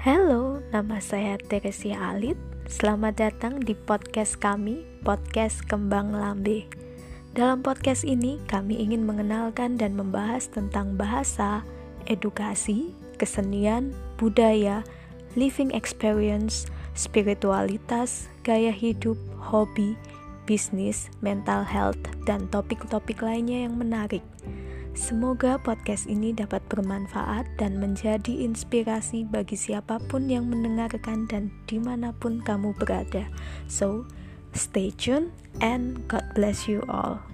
Halo, nama saya Teresia Alit. Selamat datang di podcast kami, Podcast Kembang Lambe. Dalam podcast ini, kami ingin mengenalkan dan membahas tentang bahasa, edukasi, kesenian, budaya, living experience, spiritualitas, gaya hidup, hobi, bisnis, mental health, dan topik-topik lainnya yang menarik. Semoga podcast ini dapat bermanfaat dan menjadi inspirasi bagi siapa pun yang mendengarkan dan di mana pun kamu berada. So, stay tuned and God bless you all.